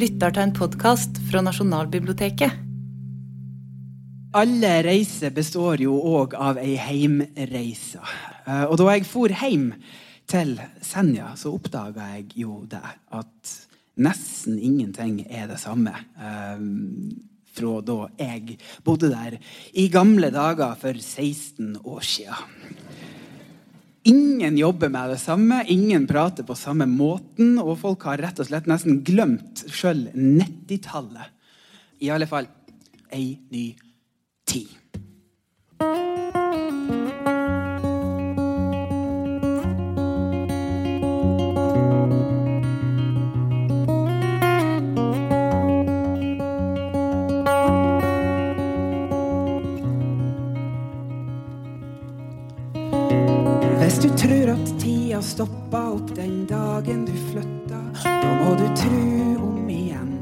lytter til en podkast fra Nasjonalbiblioteket. Alle reiser består jo òg av ei heimreise. Eh, Og da jeg for hjem til Senja, så oppdaga jeg jo det at nesten ingenting er det samme eh, fra da jeg bodde der i gamle dager for 16 år sia. Ingen jobber med det samme, ingen prater på samme måten, og folk har rett og slett nesten glemt sjøl 90-tallet. I alle fall ei ny tid. At stoppa opp den dagen du flytta, da må du tru om igjen.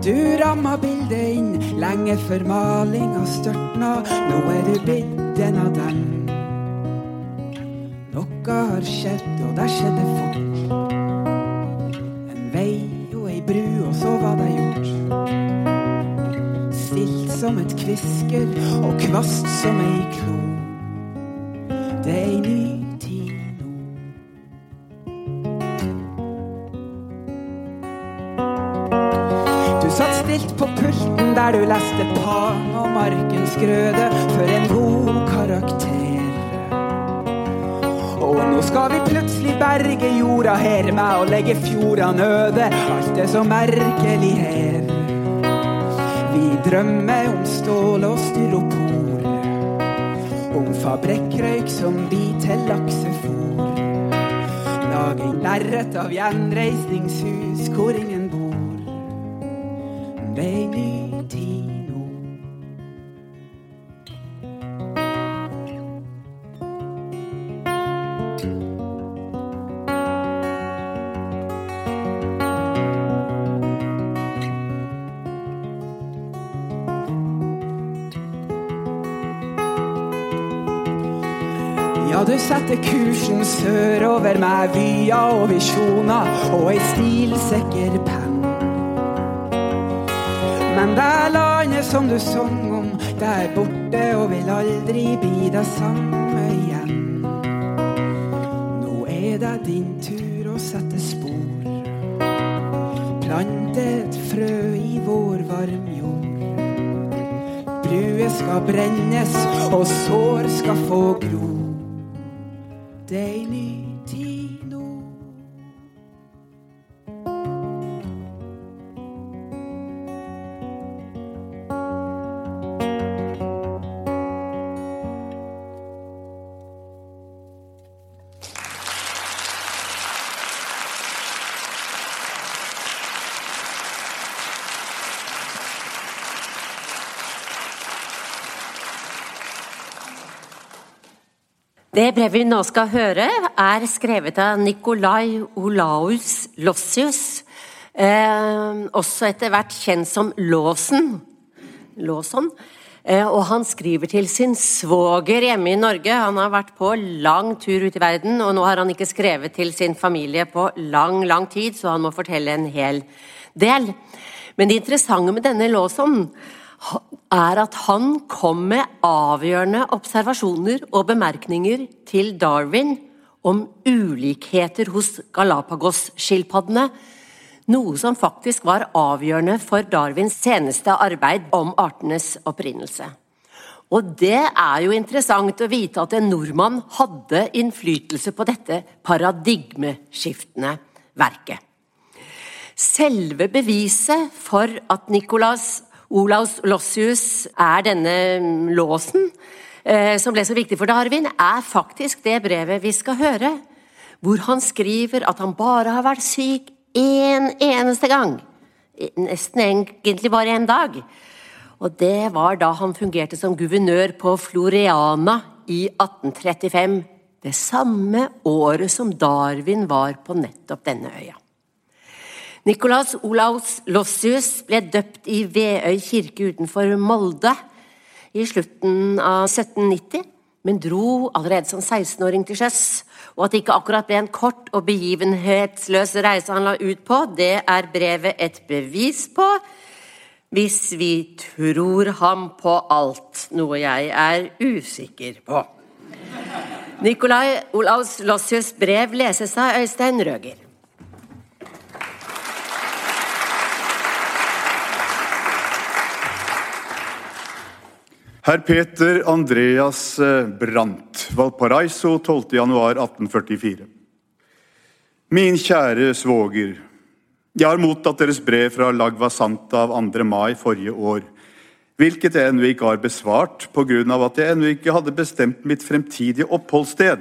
Du ramma bildet inn lenge før malinga størtna. Nå er du blitt en av dem. Noe har skjedd, og det skjedde fort. En vei og ei bru, og så var det gjort. Stilt som et kvisker og kvast som ei klo. Er ny tid nå. Du satt stilt på pulten der du leste Pan og Markens grøde for en god karakter. Og nå skal vi plutselig berge jorda her med å legge fjordene øde. Alt er så merkelig her. Vi drømmer om stål og styropor. Fabrikkrøyk som blir til laksefôr. Lagring lerret av gjenreisningshus hvor ingen Ja, du setter kursen sørover med vyer og visjoner og ei stilsikker penn. Men det landet som du sang om, det er borte og vil aldri bli det samme igjen. Nå er det din tur å sette spor. Plante et frø i vår varm jord. Bruer skal brennes, og sår skal få gro. Det brevet vi nå skal høre, er skrevet av Nikolai Olaus Lossius, eh, også etter hvert kjent som Låsen. Låson. Eh, og han skriver til sin svoger hjemme i Norge. Han har vært på lang tur ut i verden, og nå har han ikke skrevet til sin familie på lang, lang tid, så han må fortelle en hel del. Men det interessante med denne Låson er at han kom med avgjørende observasjoner og bemerkninger til Darwin om ulikheter hos Galapagos-skilpaddene, noe som faktisk var avgjørende for Darwins seneste arbeid om artenes opprinnelse. Og det er jo interessant å vite at en nordmann hadde innflytelse på dette paradigmeskiftende verket. Selve beviset for at Nicolas Olaus Lossius er denne låsen eh, som ble så viktig for Darwin, er faktisk det brevet vi skal høre, hvor han skriver at han bare har vært syk én eneste gang. Nesten egentlig bare én dag. Og det var da han fungerte som guvernør på Floriana i 1835. Det samme året som Darwin var på nettopp denne øya. Nicolas Olaus Lossius ble døpt i Veøy kirke utenfor Molde i slutten av 1790 men dro allerede som 16-åring til sjøs. Og at det ikke akkurat ble en kort og begivenhetsløs reise han la ut på, det er brevet et bevis på. Hvis vi tror ham på alt, noe jeg er usikker på. Nikolai Olaus Lossius' brev leses av Øystein Røger. Herr Peter Andreas eh, Brandt, Valparaiso 12.1.1844. Min kjære svoger. Jeg har mottatt deres brev fra Lagva Santa av 2. mai forrige år, hvilket jeg ennå ikke har besvart pga. at jeg ennå ikke hadde bestemt mitt fremtidige oppholdssted.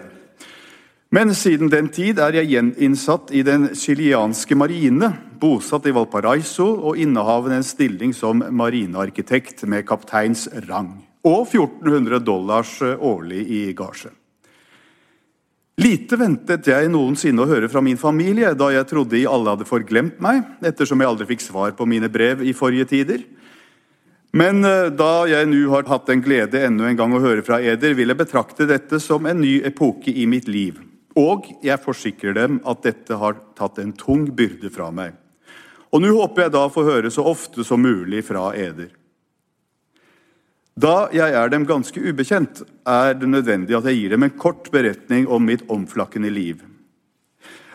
Men siden den tid er jeg gjeninnsatt i den chilianske marine, bosatt i Valparaiso og innehavende en stilling som marinearkitekt med kapteins rang og 1400 dollars eh, årlig i gasje. Lite ventet jeg noensinne å høre fra min familie, da jeg trodde de alle hadde forglemt meg, ettersom jeg aldri fikk svar på mine brev i forrige tider. Men eh, da jeg nå har hatt den glede enda en gang å høre fra eder, vil jeg betrakte dette som en ny epoke i mitt liv. Og jeg forsikrer dem at dette har tatt en tung byrde fra meg. Og nå håper jeg da å få høre så ofte som mulig fra eder. Da jeg er dem ganske ubekjent, er det nødvendig at jeg gir dem en kort beretning om mitt omflakkende liv.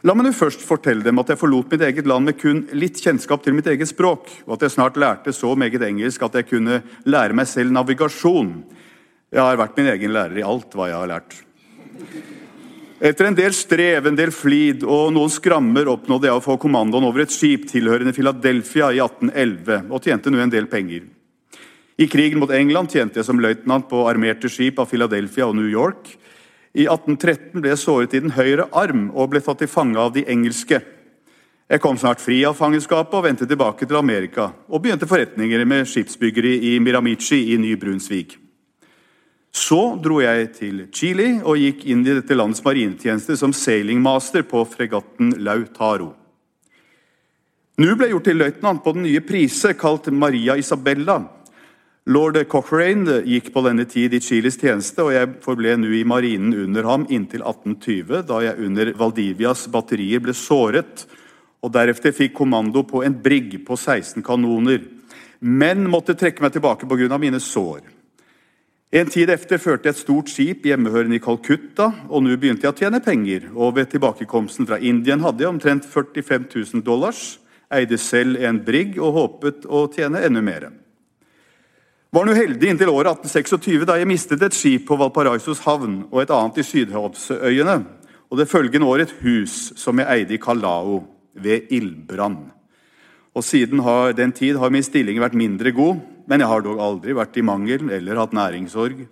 La meg nå først fortelle dem at jeg forlot mitt eget land med kun litt kjennskap til mitt eget språk, og at jeg snart lærte så meget engelsk at jeg kunne lære meg selv navigasjon. Jeg har vært min egen lærer i alt hva jeg har lært. Etter en del strev, en del flid og noen skrammer oppnådde jeg å få kommandoen over et skip tilhørende Philadelphia i 1811, og tjente nå en del penger. I krigen mot England tjente jeg som løytnant på armerte skip av Philadelphia og New York. I 1813 ble jeg såret i den høyre arm og ble tatt til fange av de engelske. Jeg kom snart fri av fangenskapet og vendte tilbake til Amerika og begynte forretninger med skipsbyggeri i Miramichi i Ny-Brunsvik. Så dro jeg til Chile og gikk inn i dette landets marinetjeneste som sailingmaster på fregatten Lautaro. Nå ble jeg gjort til løytnant på den nye prise kalt Maria Isabella Lord Cochrane gikk på denne tid i Chiles tjeneste, og jeg forble nå i marinen under ham inntil 1820, da jeg under Valdivias batterier ble såret og deretter fikk kommando på en brigg på 16 kanoner, men måtte trekke meg tilbake pga. mine sår. En tid efter førte jeg et stort skip hjemmehørende i Calcutta, og nå begynte jeg å tjene penger. og Ved tilbakekomsten fra Indien hadde jeg omtrent 45 000 dollars, eide selv en brigg og håpet å tjene enda mer. Var nå heldig inntil året 1826, da jeg mistet et skip på Valparaisos havn og et annet i Sydhavsøyene, og det følgende år et hus som jeg eide i Kalao, ved ildbrann. Og Siden har, den tid har min stilling vært mindre god, men jeg har dog aldri vært i mangel eller hatt næringssorg.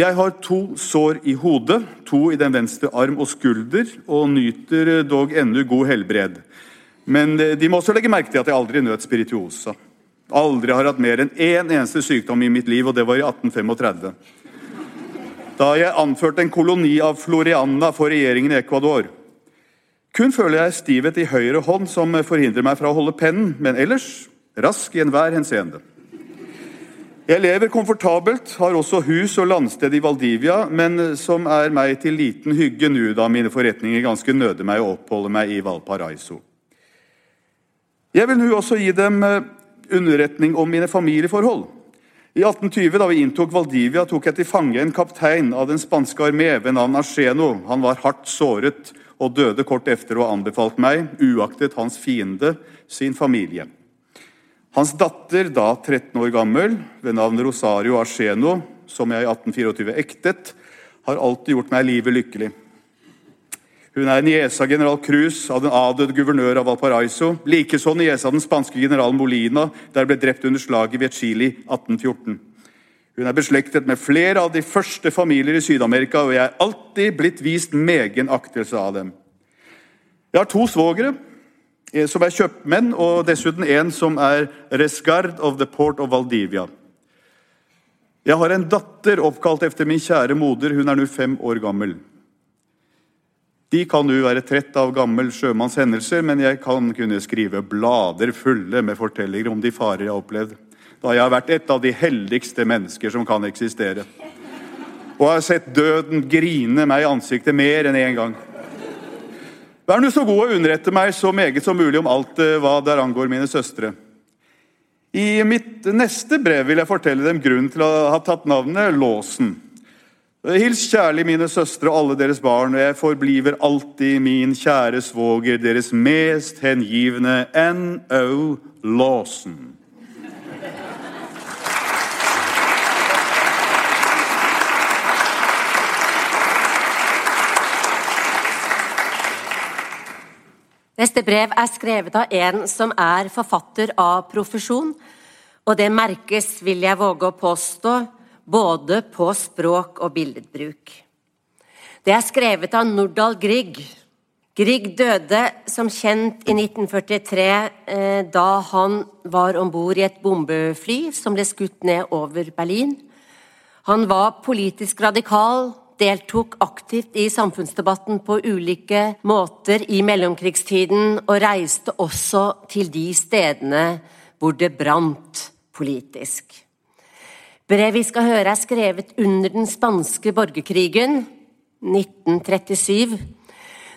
Jeg har to sår i hodet, to i den venstre arm og skulder, og nyter dog ennå god helbred. Men de må også legge merke til at jeg aldri nøt spirituosa. Aldri har hatt mer enn én eneste sykdom i mitt liv, og det var i 1835. Da jeg anførte en koloni av Floriana for regjeringen i Ecuador. Kun føler jeg stivhet i høyre hånd som forhindrer meg fra å holde pennen, men ellers rask i enhver henseende. Jeg lever komfortabelt, har også hus og landsted i Valdivia, men som er meg til liten hygge nå, da mine forretninger ganske nøder meg å oppholde meg i Valparaiso. Jeg vil nå også gi dem eh, underretning om mine familieforhold. I 1820, da vi inntok Valdivia, tok jeg til fange en kaptein av den spanske armé ved navn Ascheno. Han var hardt såret og døde kort efter å ha anbefalt meg, uaktet hans fiende, sin familie. Hans datter, da 13 år gammel, ved navn Rosario Ascheno, som jeg i 1824 ektet, har alltid gjort meg livet lykkelig. Hun er niesa general Cruz, av den avdøde guvernør av Valparaiso. Likeså niesa av den spanske generalen Molina, der ble drept under slaget ved Chile 1814. Hun er beslektet med flere av de første familier i Syd-Amerika, og jeg er alltid blitt vist megen aktelse av dem. Jeg har to svogere som er kjøpmenn, og dessuten en som er resgard of the port of Valdivia. Jeg har en datter oppkalt efter min kjære moder. Hun er nå fem år gammel. De kan jo være trett av gammel sjømanns hendelser, men jeg kan kunne skrive blader fulle med fortellinger om de farer jeg har opplevd, da jeg har vært et av de heldigste mennesker som kan eksistere. og har sett døden grine meg i ansiktet mer enn én en gang. Vær nå så god å underrette meg så meget som mulig om alt eh, hva der angår mine søstre. I mitt neste brev vil jeg fortelle dem grunnen til å ha tatt navnet Låsen. Hils kjærlig mine søstre og alle deres barn, og jeg forbliver alltid min kjære svoger, deres mest hengivne N.O. Lawson. Neste brev er skrevet av en som er forfatter av profesjon, og det merkes, vil jeg våge å påstå, både på språk og billedbruk. Det er skrevet av Nordahl Grieg. Grieg døde som kjent i 1943 eh, da han var om bord i et bombefly som ble skutt ned over Berlin. Han var politisk radikal, deltok aktivt i samfunnsdebatten på ulike måter i mellomkrigstiden, og reiste også til de stedene hvor det brant politisk. Brevet vi skal høre, er skrevet under den spanske borgerkrigen 1937.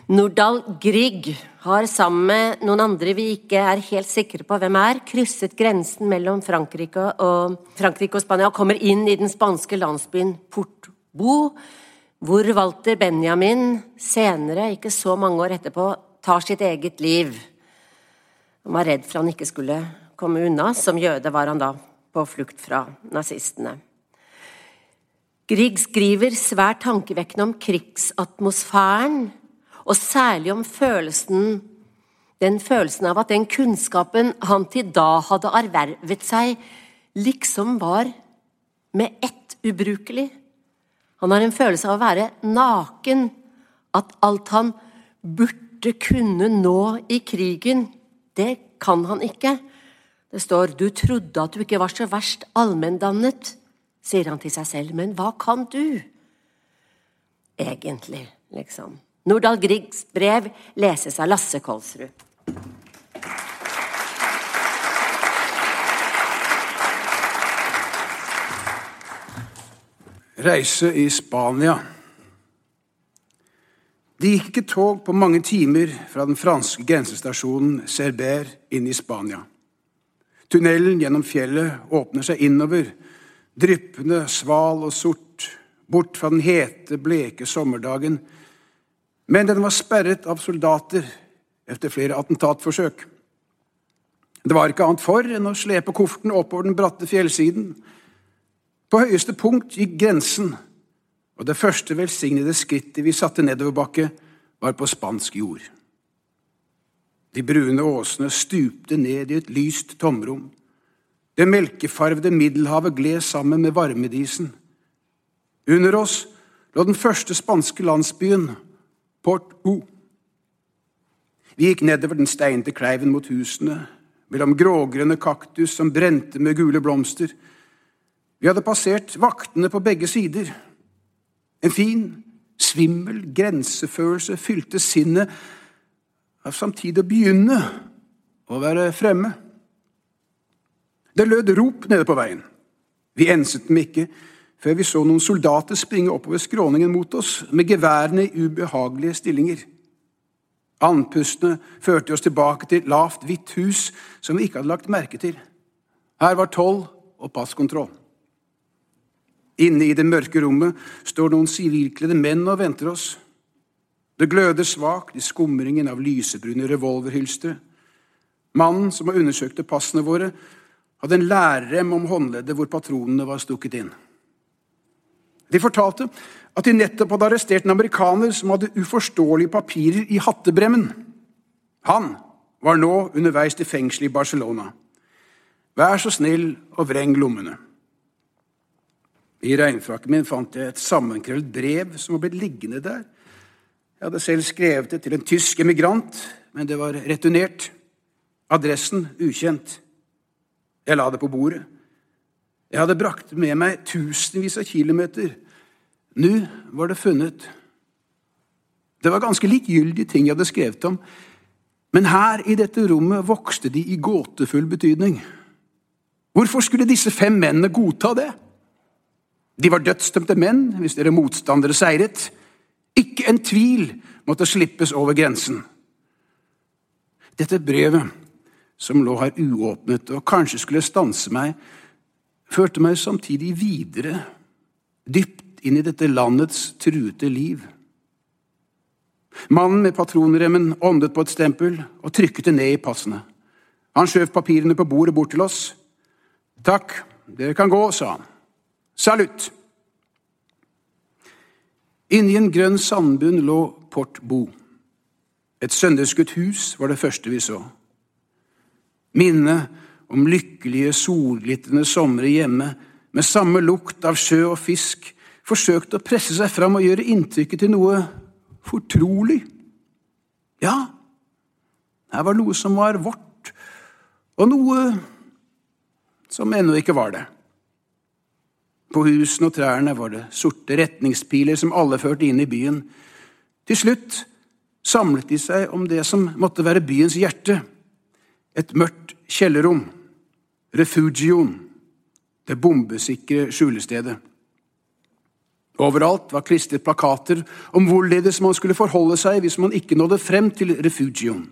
Nordahl Grieg har sammen med noen andre vi ikke er helt sikre på hvem er, krysset grensen mellom Frankrike og, Frankrike og Spania og kommer inn i den spanske landsbyen Portbo, hvor Walter Benjamin senere, ikke så mange år etterpå, tar sitt eget liv. Han var redd for han ikke skulle komme unna. Som jøde var han da på flukt fra nazistene. Grieg skriver svært tankevekkende om krigsatmosfæren, og særlig om følelsen, den følelsen av at den kunnskapen han til da hadde ervervet seg, liksom var med ett ubrukelig. Han har en følelse av å være naken, at alt han burde kunne nå i krigen, det kan han ikke. Det står 'du trodde at du ikke var så verst allmenndannet', sier han til seg selv. Men hva kan du? Egentlig, liksom. Nordahl Griegs brev leses av Lasse Kolsrud. Reise i Spania. Det gikk ikke tog på mange timer fra den franske grensestasjonen Cerber inn i Spania. Tunnelen gjennom fjellet åpner seg innover, dryppende, sval og sort, bort fra den hete, bleke sommerdagen. Men den var sperret av soldater etter flere attentatforsøk. Det var ikke annet for enn å slepe kofferten oppover den bratte fjellsiden. På høyeste punkt gikk grensen, og det første velsignede skrittet vi satte nedoverbakke, var på spansk jord. De brune åsene stupte ned i et lyst tomrom. Det melkefarvede Middelhavet gled sammen med varmedisen. Under oss lå den første spanske landsbyen, Port O. Vi gikk nedover den steinte kleiven mot husene, mellom grågrønne kaktus som brente med gule blomster. Vi hadde passert vaktene på begge sider. En fin, svimmel grensefølelse fylte sinnet av samtidig å begynne å være fremme. Det lød rop nede på veien. Vi enset dem ikke før vi så noen soldater springe oppover skråningen mot oss med geværene i ubehagelige stillinger. Andpustene førte oss tilbake til lavt, hvitt hus som vi ikke hadde lagt merke til. Her var toll og passkontroll. Inne i det mørke rommet står noen sivilkledde menn og venter oss. Det gløder svakt i skumringen av lysebrune revolverhylstre. Mannen som har undersøkt passene våre, hadde en lærrem om håndleddet hvor patronene var stukket inn. De fortalte at de nettopp hadde arrestert en amerikaner som hadde uforståelige papirer i hattebremmen. Han var nå underveis til fengselet i Barcelona. Vær så snill og vreng lommene. I regnfrakken min fant jeg et sammenkrøllet brev som var blitt liggende der. Jeg hadde selv skrevet det til en tysk emigrant, men det var returnert. Adressen ukjent. Jeg la det på bordet. Jeg hadde brakt med meg tusenvis av kilometer. Nå var det funnet. Det var ganske likegyldige ting jeg hadde skrevet om, men her i dette rommet vokste de i gåtefull betydning. Hvorfor skulle disse fem mennene godta det? De var dødsdømte menn hvis dere motstandere seiret. Ikke en tvil måtte slippes over grensen. Dette brevet, som lå her uåpnet og kanskje skulle stanse meg, førte meg samtidig videre, dypt inn i dette landets truete liv. Mannen med patronremmen åndet på et stempel og trykket det ned i passene. Han skjøv papirene på bordet bort til oss. Takk, dere kan gå, sa han. Salutt! Inni en grønn sandbunn lå Port Bo. Et sønderskutt hus var det første vi så. Minnet om lykkelige, solglitrende somre hjemme med samme lukt av sjø og fisk forsøkte å presse seg fram og gjøre inntrykket til noe fortrolig. Ja, her var noe som var vårt, og noe som ennå ikke var det. På husene og trærne var det sorte retningspiler som alle førte inn i byen. Til slutt samlet de seg om det som måtte være byens hjerte, et mørkt kjellerrom, refugioen, det bombesikre skjulestedet. Overalt var klistret plakater om hvorledes man skulle forholde seg hvis man ikke nådde frem til refugioen.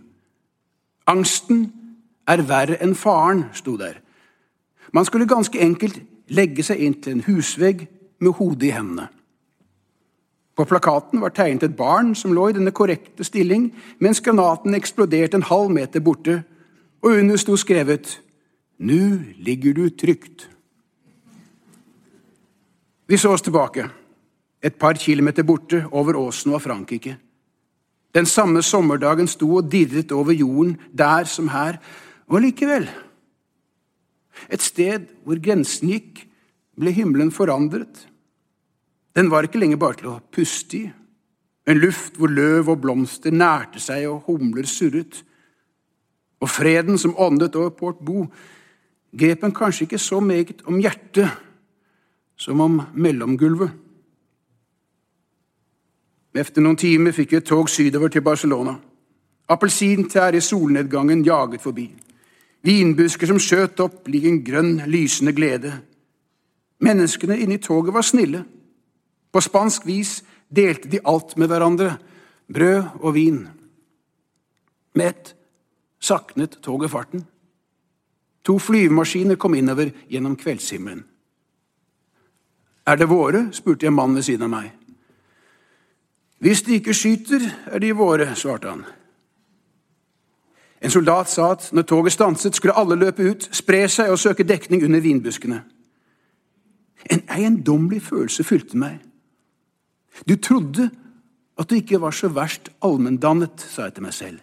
Angsten er verre enn faren, sto der. Man skulle ganske enkelt legge seg inn til en husvegg med hodet i hendene. På plakaten var tegnet et barn som lå i denne korrekte stilling mens granaten eksploderte en halv meter borte, og under sto skrevet Nu ligger du trygt. Vi så oss tilbake, et par kilometer borte, over åsen var Frankrike. Den samme sommerdagen sto og dirret over jorden, der som her, og likevel Et sted hvor grensen gikk, ble himmelen forandret. Den var ikke lenger bare til å puste i, en luft hvor løv og blomster nærte seg og humler surret. Og freden som åndet over Port Bo, grep en kanskje ikke så meget om hjertet som om mellomgulvet. Efter noen timer fikk vi et tog sydover til Barcelona. Appelsintrær i solnedgangen jaget forbi. Vinbusker som skjøt opp lik en grønn, lysende glede. Menneskene inne i toget var snille. På spansk vis delte de alt med hverandre, brød og vin. Med ett saknet toget farten. To flyvemaskiner kom innover gjennom kveldshimmelen. Er det våre? spurte jeg mannen ved siden av meg. Hvis de ikke skyter, er de våre, svarte han. En soldat sa at når toget stanset, skulle alle løpe ut, spre seg og søke dekning under vinbuskene. En eiendommelig følelse fylte meg. Du trodde at du ikke var så verst allmenndannet, sa jeg til meg selv.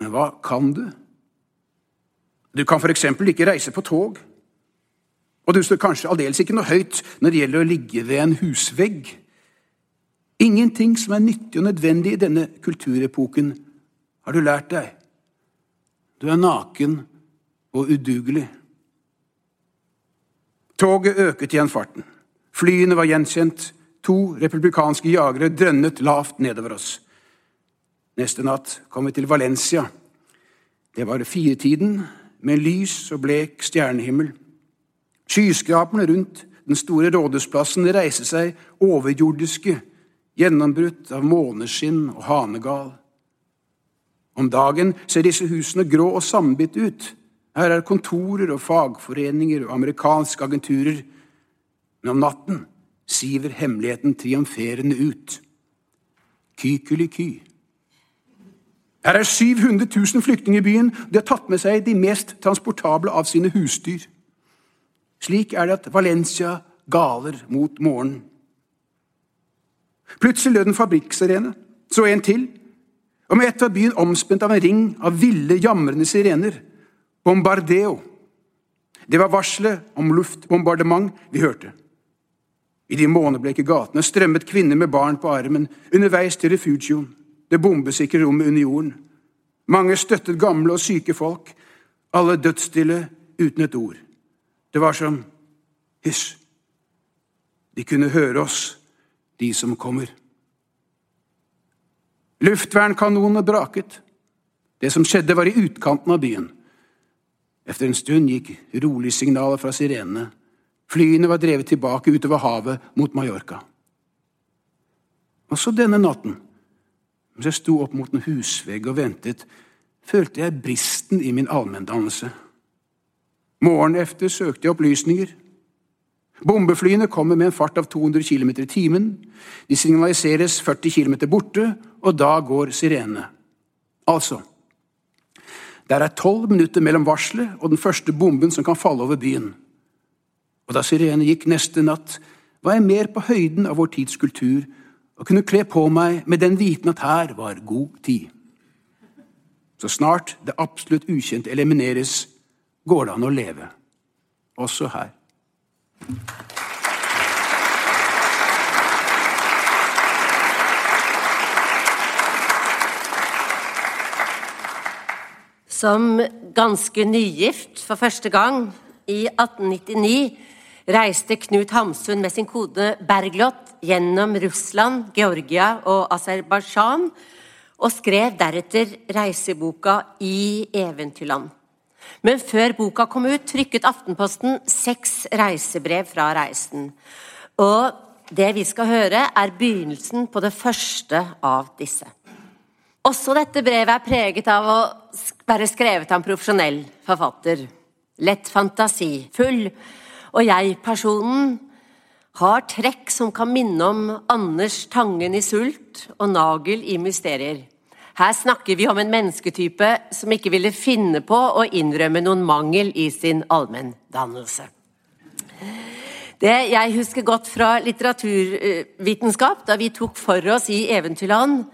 Men hva kan du? Du kan eksempel ikke reise på tog. Og du står kanskje aldeles ikke noe høyt når det gjelder å ligge ved en husvegg. Ingenting som er nyttig og nødvendig i denne kulturepoken, har du lært deg. Du er naken og udugelig. Toget øket igjen farten. Flyene var gjenkjent. To republikanske jagere drønnet lavt nedover oss. Neste natt kom vi til Valencia. Det var firetiden, med lys og blek stjernehimmel. Skyskraperne rundt den store rådhusplassen reiser seg overjordiske, gjennombrutt av måneskinn og hanegal. Om dagen ser disse husene grå og sambitt ut. Her er kontorer og fagforeninger og amerikanske agenturer. Men om natten siver hemmeligheten triumferende ut. Kykeliky. Her er 700 000 flyktninger i byen. De har tatt med seg de mest transportable av sine husdyr. Slik er det at Valencia galer mot morgenen. Plutselig lød en fabrikksirene. Så en til. Og med ett var byen omspent av en ring av ville, jamrende sirener. Bombardeo. Det var varselet om luftbombardement vi hørte. I de månebleke gatene strømmet kvinner med barn på armen underveis til refugioen, det bombesikre rommet under jorden. Mange støttet gamle og syke folk, alle dødsstille uten et ord. Det var som hysj. De kunne høre oss, de som kommer. Luftvernkanonene braket. Det som skjedde, var i utkanten av byen. Efter en stund gikk rolig signalet fra sirenene. Flyene var drevet tilbake utover havet mot Mallorca. Også denne natten, mens jeg sto opp mot en husvegg og ventet, følte jeg bristen i min allmenndannelse. Morgenen efter søkte jeg opplysninger. Bombeflyene kommer med en fart av 200 km i timen. De signaliseres 40 km borte, og da går sirenene. Altså Der er tolv minutter mellom varselet og den første bomben som kan falle over byen. Og da sirene gikk neste natt, var jeg mer på høyden av vår tids kultur og kunne kle på meg med den viten at her var god tid. Så snart det absolutt ukjente elimineres, går det an å leve. Også her. Som ganske nygift for første gang i 1899 reiste Knut Hamsun med sin kode Bergljot gjennom Russland, Georgia og Aserbajdsjan, og skrev deretter reiseboka I eventyrland. Men før boka kom ut, trykket Aftenposten seks reisebrev fra reisen. Og det vi skal høre, er begynnelsen på det første av disse. Også dette brevet er preget av å være skrevet av en profesjonell forfatter. Lett fantasifull. Og jeg-personen har trekk som kan minne om Anders Tangen i Sult og Nagel i Mysterier. Her snakker vi om en mennesketype som ikke ville finne på å innrømme noen mangel i sin allmenndannelse. Det jeg husker godt fra litteraturvitenskap, da vi tok for oss i Eventyrland,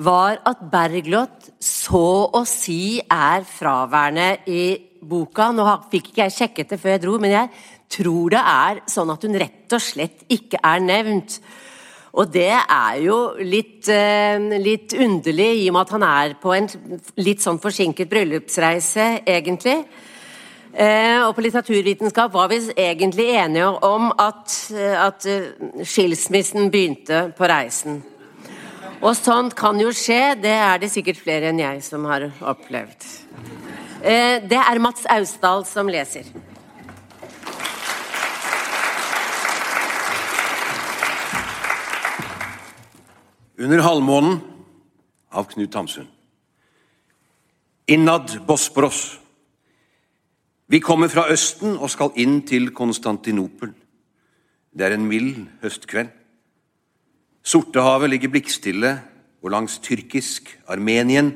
var at Bergljot så å si er fraværende i boka. Nå fikk ikke jeg sjekket det før jeg dro, men jeg tror det er sånn at hun rett og slett ikke er nevnt. Og det er jo litt, eh, litt underlig, i og med at han er på en litt sånn forsinket bryllupsreise, egentlig. Eh, og på litteraturvitenskap var vi egentlig enige om at, at skilsmissen begynte på reisen. Og sånt kan jo skje, det er det sikkert flere enn jeg som har opplevd. Eh, det er Mats Austdal som leser. Under halvmånen av Knut Hamsun. Innad Bosporos. Vi kommer fra Østen og skal inn til Konstantinopel. Det er en mild høstkveld. Sortehavet ligger blikkstille, og langs tyrkisk Armenien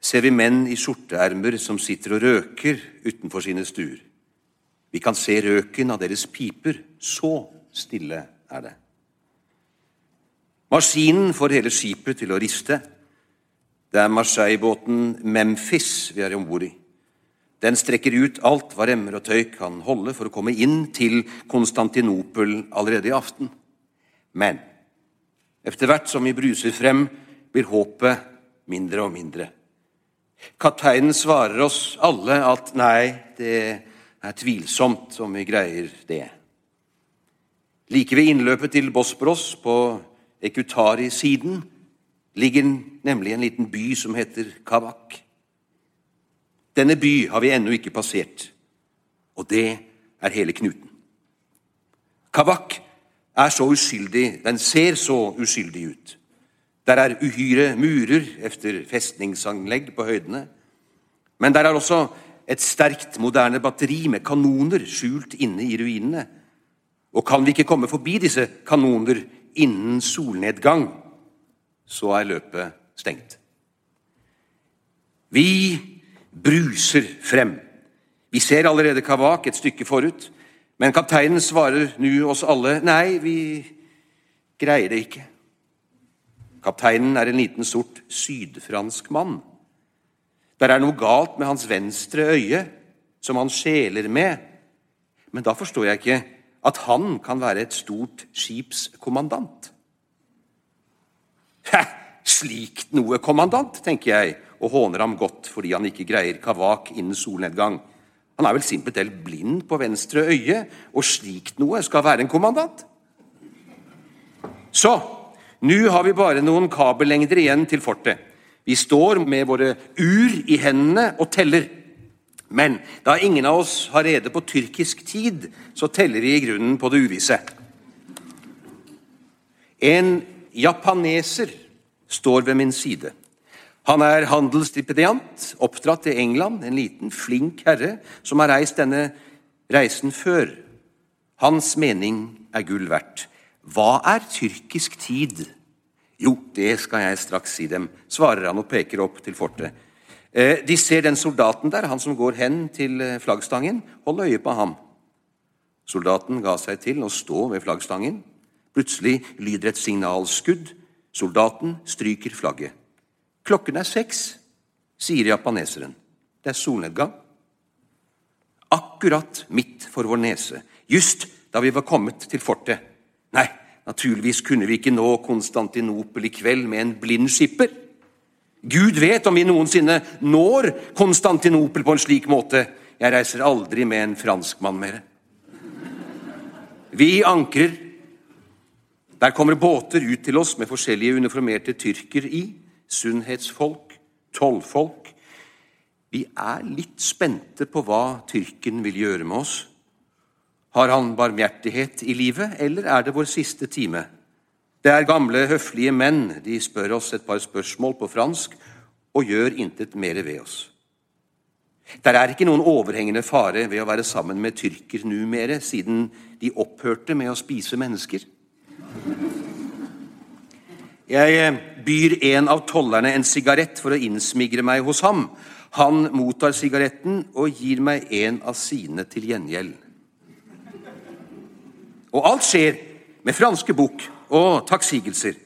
ser vi menn i skjorteermer som sitter og røker utenfor sine stuer. Vi kan se røken av deres piper. Så stille er det. Maskinen får hele skipet til å riste. Det er Marseille-båten Memphis vi er om bord i. Den strekker ut alt hva remmer og tøy kan holde for å komme inn til Konstantinopel allerede i aften. Men etter hvert som vi bruser frem, blir håpet mindre og mindre. Kapteinen svarer oss alle at nei, det er tvilsomt om vi greier det. Like ved innløpet til Bosporos, på Ekutari-siden, ligger nemlig en liten by som heter Kavak. Denne by har vi ennå ikke passert, og det er hele knuten. Kavak er så uskyldig, den ser så uskyldig ut. Der er uhyre murer efter festningsanlegg på høydene. Men der er også et sterkt, moderne batteri med kanoner skjult inne i ruinene. Og kan vi ikke komme forbi disse kanoner innen solnedgang, så er løpet stengt. Vi bruser frem. Vi ser allerede Kavak et stykke forut. Men kapteinen svarer nu oss alle nei, vi greier det ikke. Kapteinen er en liten sort sydfransk mann. Der er noe galt med hans venstre øye, som han skjeler med. Men da forstår jeg ikke at han kan være et stort skipskommandant. Hæ, slikt noe, kommandant, tenker jeg, og håner ham godt fordi han ikke greier kavak innen solnedgang. Han er vel simpelthen blind på venstre øye, og slikt noe skal være en kommandant. Så nå har vi bare noen kabellengder igjen til fortet. Vi står med våre ur i hendene og teller. Men da ingen av oss har rede på tyrkisk tid, så teller vi i grunnen på det uvisse. En japaneser står ved min side. Han er handelsstipendiant, oppdratt i England, en liten, flink herre som har reist denne reisen før. Hans mening er gull verdt. Hva er tyrkisk tid? Jo, det skal jeg straks si dem, svarer han og peker opp til fortet. Eh, de ser den soldaten der, han som går hen til eh, flaggstangen. Hold øye på ham. Soldaten ga seg til å stå ved flaggstangen. Plutselig lyder et signalskudd. Soldaten stryker flagget. Klokken er seks, sier japaneseren. Det er solnedgang. Akkurat midt for vår nese, just da vi var kommet til fortet. Nei, naturligvis kunne vi ikke nå Konstantinopel i kveld med en blind skipper. Gud vet om vi noensinne når Konstantinopel på en slik måte. Jeg reiser aldri med en franskmann mer. Vi ankrer. Der kommer båter ut til oss med forskjellige uniformerte tyrker i. Sunnhetsfolk, tollfolk. Vi er litt spente på hva tyrken vil gjøre med oss. Har han barmhjertighet i livet, eller er det vår siste time? Det er gamle, høflige menn. De spør oss et par spørsmål på fransk og gjør intet mer ved oss. Der er ikke noen overhengende fare ved å være sammen med tyrker numere, siden de opphørte med å spise mennesker. Jeg eh, byr en av tollerne en sigarett for å innsmigre meg hos ham. Han mottar sigaretten og gir meg en av sine til gjengjeld. Og alt skjer med franske bukk og takksigelser.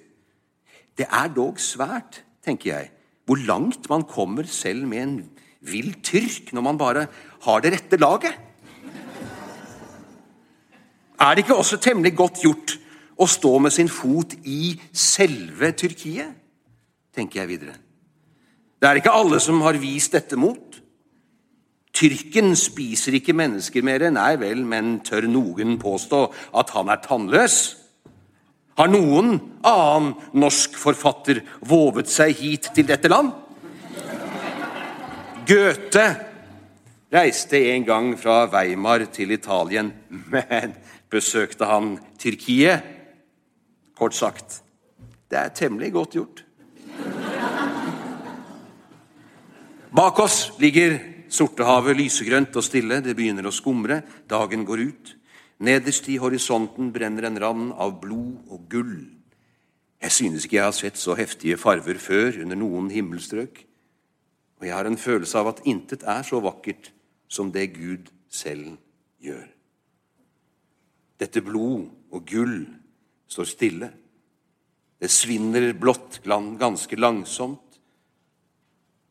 Det er dog svært, tenker jeg, hvor langt man kommer selv med en vill tyrk når man bare har det rette laget. Er det ikke også temmelig godt gjort å stå med sin fot i selve Tyrkiet? tenker jeg videre. Det er ikke alle som har vist dette mot. Tyrken spiser ikke mennesker mer, nei vel, men tør noen påstå at han er tannløs? Har noen annen norsk forfatter vovet seg hit til dette land? Goethe reiste en gang fra Weimar til Italien, men besøkte han Tyrkiet? Kort sagt det er temmelig godt gjort. Bak oss ligger Sortehavet lysegrønt og stille. Det begynner å skumre. Dagen går ut. Nederst i horisonten brenner en rand av blod og gull. Jeg synes ikke jeg har sett så heftige farver før under noen himmelstrøk. Og jeg har en følelse av at intet er så vakkert som det Gud selv gjør. Dette blod og gull står stille. Det svinner blått ganske langsomt.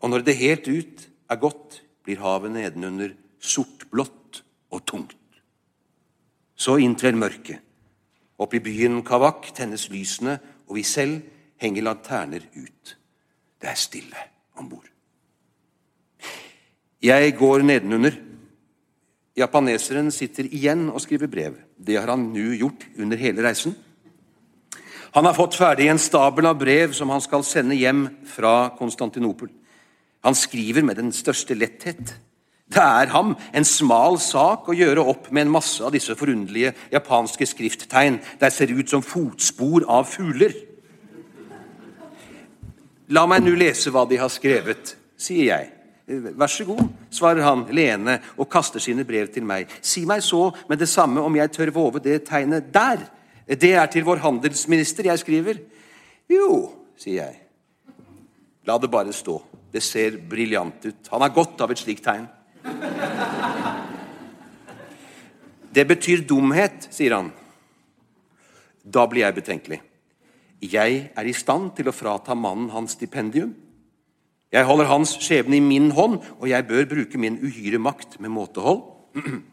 Og når det helt ut er gått, blir havet nedenunder sortblått og tungt. Så inntrer mørket. Oppe i byen Kavak tennes lysene, og vi selv henger lanterner ut. Det er stille om bord. Jeg går nedenunder. Japaneseren sitter igjen og skriver brev. Det har han nå gjort under hele reisen. Han har fått ferdig en stabel av brev som han skal sende hjem fra Konstantinopel. Han skriver med den største letthet. Det er ham en smal sak å gjøre opp med en masse av disse forunderlige japanske skrifttegn der ser ut som fotspor av fugler. La meg nå lese hva de har skrevet, sier jeg. Vær så god, svarer han leende og kaster sine brev til meg. Si meg så med det samme om jeg tør våve det tegnet der. Det er til vår handelsminister jeg skriver. Jo, sier jeg. La det bare stå. Det ser briljant ut. Han har godt av et slikt tegn. Det betyr dumhet, sier han. Da blir jeg betenkelig. Jeg er i stand til å frata mannen hans stipendium. Jeg holder hans skjebne i min hånd, og jeg bør bruke min uhyre makt med måtehold.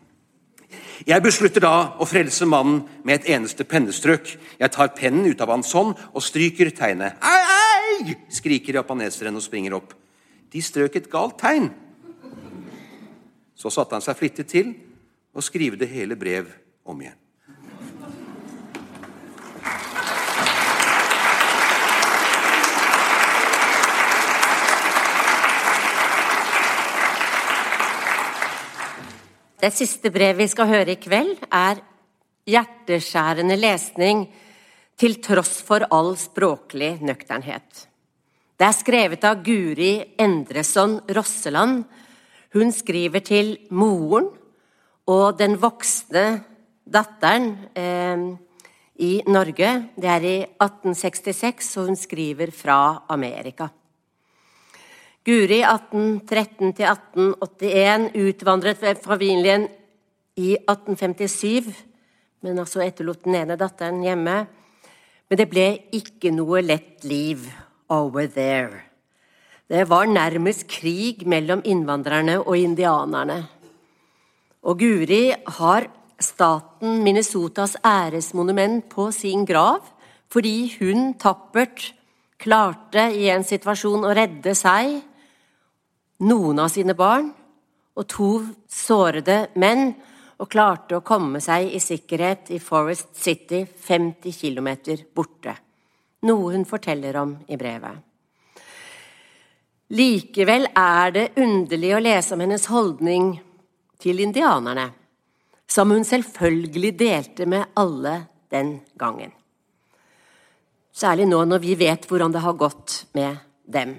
Jeg beslutter da å frelse mannen med et eneste pennestrøk. Jeg tar pennen ut av hans hånd og stryker tegnet. Ei, ei! skriker japaneseren og springer opp. De strøk et galt tegn. Så satte han seg flittig til å skrive det hele brev om igjen. Det siste brevet vi skal høre i kveld, er hjerteskjærende lesning til tross for all språklig nøkternhet. Det er skrevet av Guri Endreson Rosseland. Hun skriver til moren og den voksne datteren eh, i Norge. Det er i 1866, og hun skriver fra Amerika. Guri 1813 1881 utvandret ved familien i 1857, men altså etterlot den ene datteren hjemme. Men det ble ikke noe lett liv over there. Det var nærmest krig mellom innvandrerne og indianerne. Og Guri har staten Minnesotas æresmonument på sin grav fordi hun tappert klarte i en situasjon å redde seg noen av sine barn og to sårede menn, og klarte å komme seg i sikkerhet i Forest City, 50 km borte. Noe hun forteller om i brevet. Likevel er det underlig å lese om hennes holdning til indianerne, som hun selvfølgelig delte med alle den gangen. Særlig nå når vi vet hvordan det har gått med dem.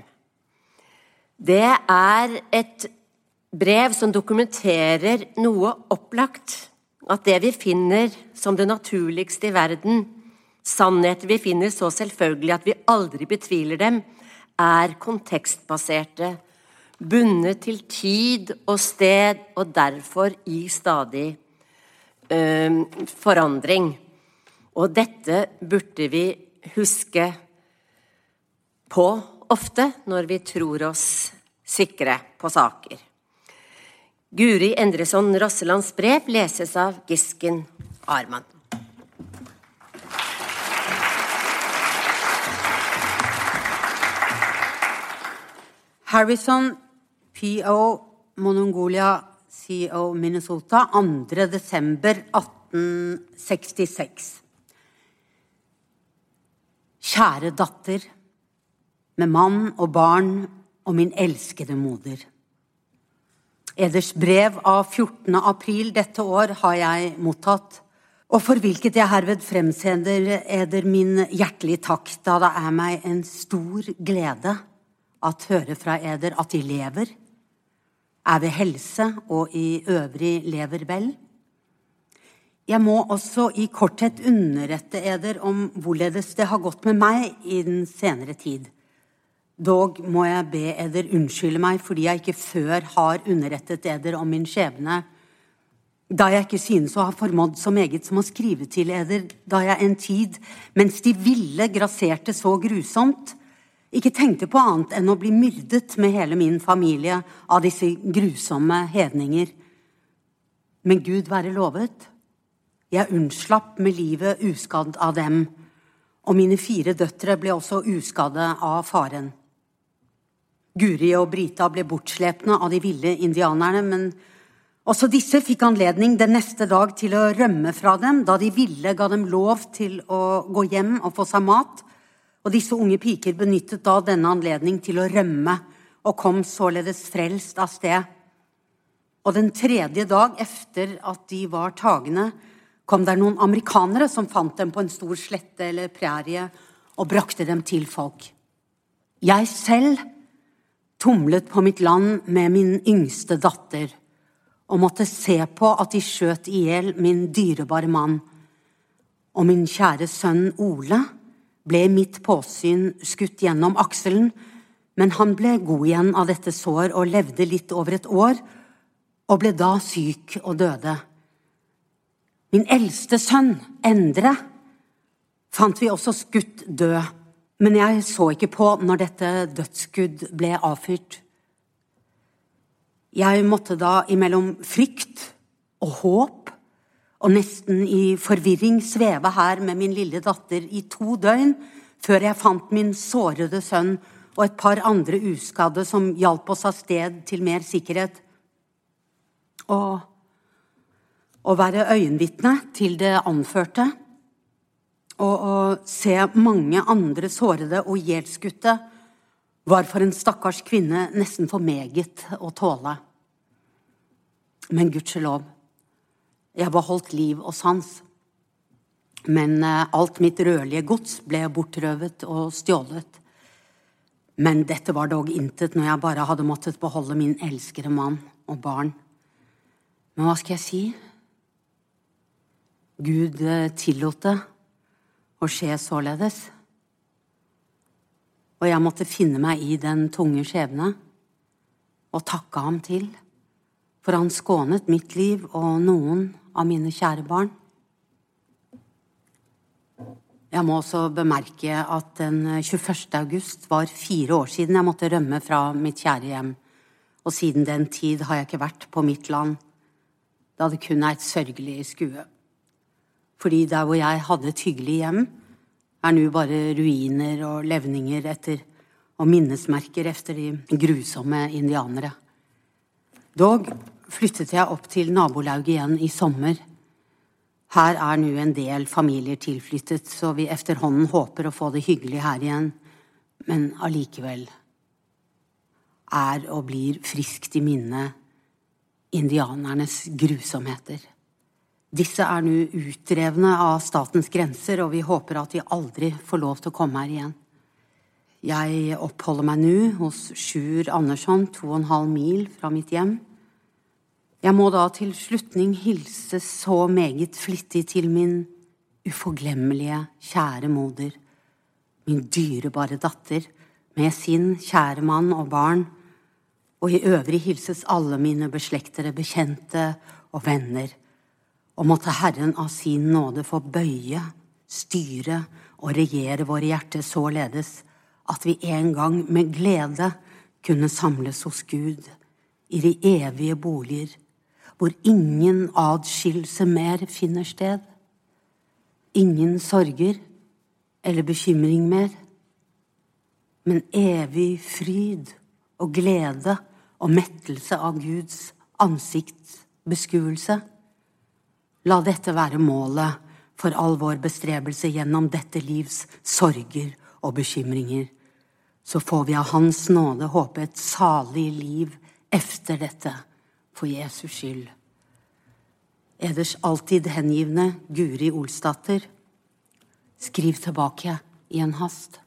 Det er et brev som dokumenterer noe opplagt. At det vi finner som det naturligste i verden, sannheter vi finner så selvfølgelig at vi aldri betviler dem, er kontekstbaserte, bundet til tid og sted, og derfor i stadig øh, forandring. Og dette burde vi huske på ofte når vi tror oss sikre på saker. Guri Endreson Rosselands brev leses av Gisken Arman. Harrison, PO, Monongolia, CO Minnesota, 2. desember 1866. Kjære datter med mann og barn og min elskede moder. Eders brev av 14. april dette år har jeg mottatt, og for hvilket jeg herved fremsender eder min hjertelige takk, da det er meg en stor glede at høre fra eder at de lever, er ved helse og i øvrig lever vel. Jeg må også i korthet underrette eder om hvorledes det har gått med meg i den senere tid. Dog må jeg be eder unnskylde meg fordi jeg ikke før har underrettet eder om min skjebne, da jeg ikke synes å ha formådd så meget som å skrive til eder, da jeg en tid, mens de ville grasserte så grusomt, ikke tenkte på annet enn å bli myrdet med hele min familie av disse grusomme hedninger. Men Gud være lovet. Jeg unnslapp med livet uskadd av dem, og mine fire døtre ble også uskadde av faren. Guri og Brita ble bortslepne av de ville indianerne, men også disse fikk anledning den neste dag til å rømme fra dem, da de ville ga dem lov til å gå hjem og få seg mat, og disse unge piker benyttet da denne anledning til å rømme, og kom således frelst av sted. Og den tredje dag efter at de var tagne, kom der noen amerikanere som fant dem på en stor slette eller prærie og brakte dem til folk. Jeg selv tumlet på mitt land med min yngste datter og måtte se på at de skjøt i hjel min dyrebare mann. Og min kjære sønn Ole ble mitt påsyn skutt gjennom akselen, men han ble god igjen av dette sår og levde litt over et år, og ble da syk og døde. Min eldste sønn, Endre, fant vi også skutt død men jeg så ikke på når dette dødsskudd ble avfyrt. Jeg måtte da imellom frykt og håp og nesten i forvirring sveve her med min lille datter i to døgn før jeg fant min sårede sønn og et par andre uskadde som hjalp oss av sted til mer sikkerhet. Og å være øyenvitne til det anførte og å se mange andre sårede og ihjelskutte var for en stakkars kvinne nesten for meget å tåle. Men gudskjelov, jeg beholdt liv og sans. Men eh, alt mitt rødlige gods ble bortrøvet og stjålet. Men dette var dog intet når jeg bare hadde måttet beholde min elskede mann og barn. Men hva skal jeg si? Gud eh, tillot det å skje således. Og jeg måtte finne meg i den tunge skjebne og takke ham til, for han skånet mitt liv og noen av mine kjære barn. Jeg må også bemerke at den 21. august var fire år siden jeg måtte rømme fra mitt kjære hjem, og siden den tid har jeg ikke vært på mitt land, da det kun er et sørgelig skue. Fordi der hvor jeg hadde et hyggelig hjem, er nå bare ruiner og levninger etter og minnesmerker efter de grusomme indianere. Dog flyttet jeg opp til nabolauget igjen i sommer. Her er nå en del familier tilflyttet, så vi efterhånden håper å få det hyggelig her igjen, men allikevel er og blir friskt i minne indianernes grusomheter. Disse er nå utdrevne av statens grenser, og vi håper at de aldri får lov til å komme her igjen. Jeg oppholder meg nå hos Sjur Andersson, to og en halv mil fra mitt hjem. Jeg må da til slutning hilse så meget flittig til min uforglemmelige, kjære moder, min dyrebare datter, med sin kjære mann og barn, og i øvrig hilses alle mine beslektede bekjente og venner, og måtte Herren av sin nåde få bøye, styre og regjere våre hjerter således at vi en gang med glede kunne samles hos Gud i de evige boliger, hvor ingen adskillelse mer finner sted, ingen sorger eller bekymring mer, men evig fryd og glede og mettelse av Guds ansiktsbeskuelse. La dette være målet for all vår bestrebelse gjennom dette livs sorger og bekymringer. Så får vi av Hans nåde håpe et salig liv efter dette, for Jesus skyld. Eders alltid hengivne Guri Olsdatter. Skriv tilbake i en hast.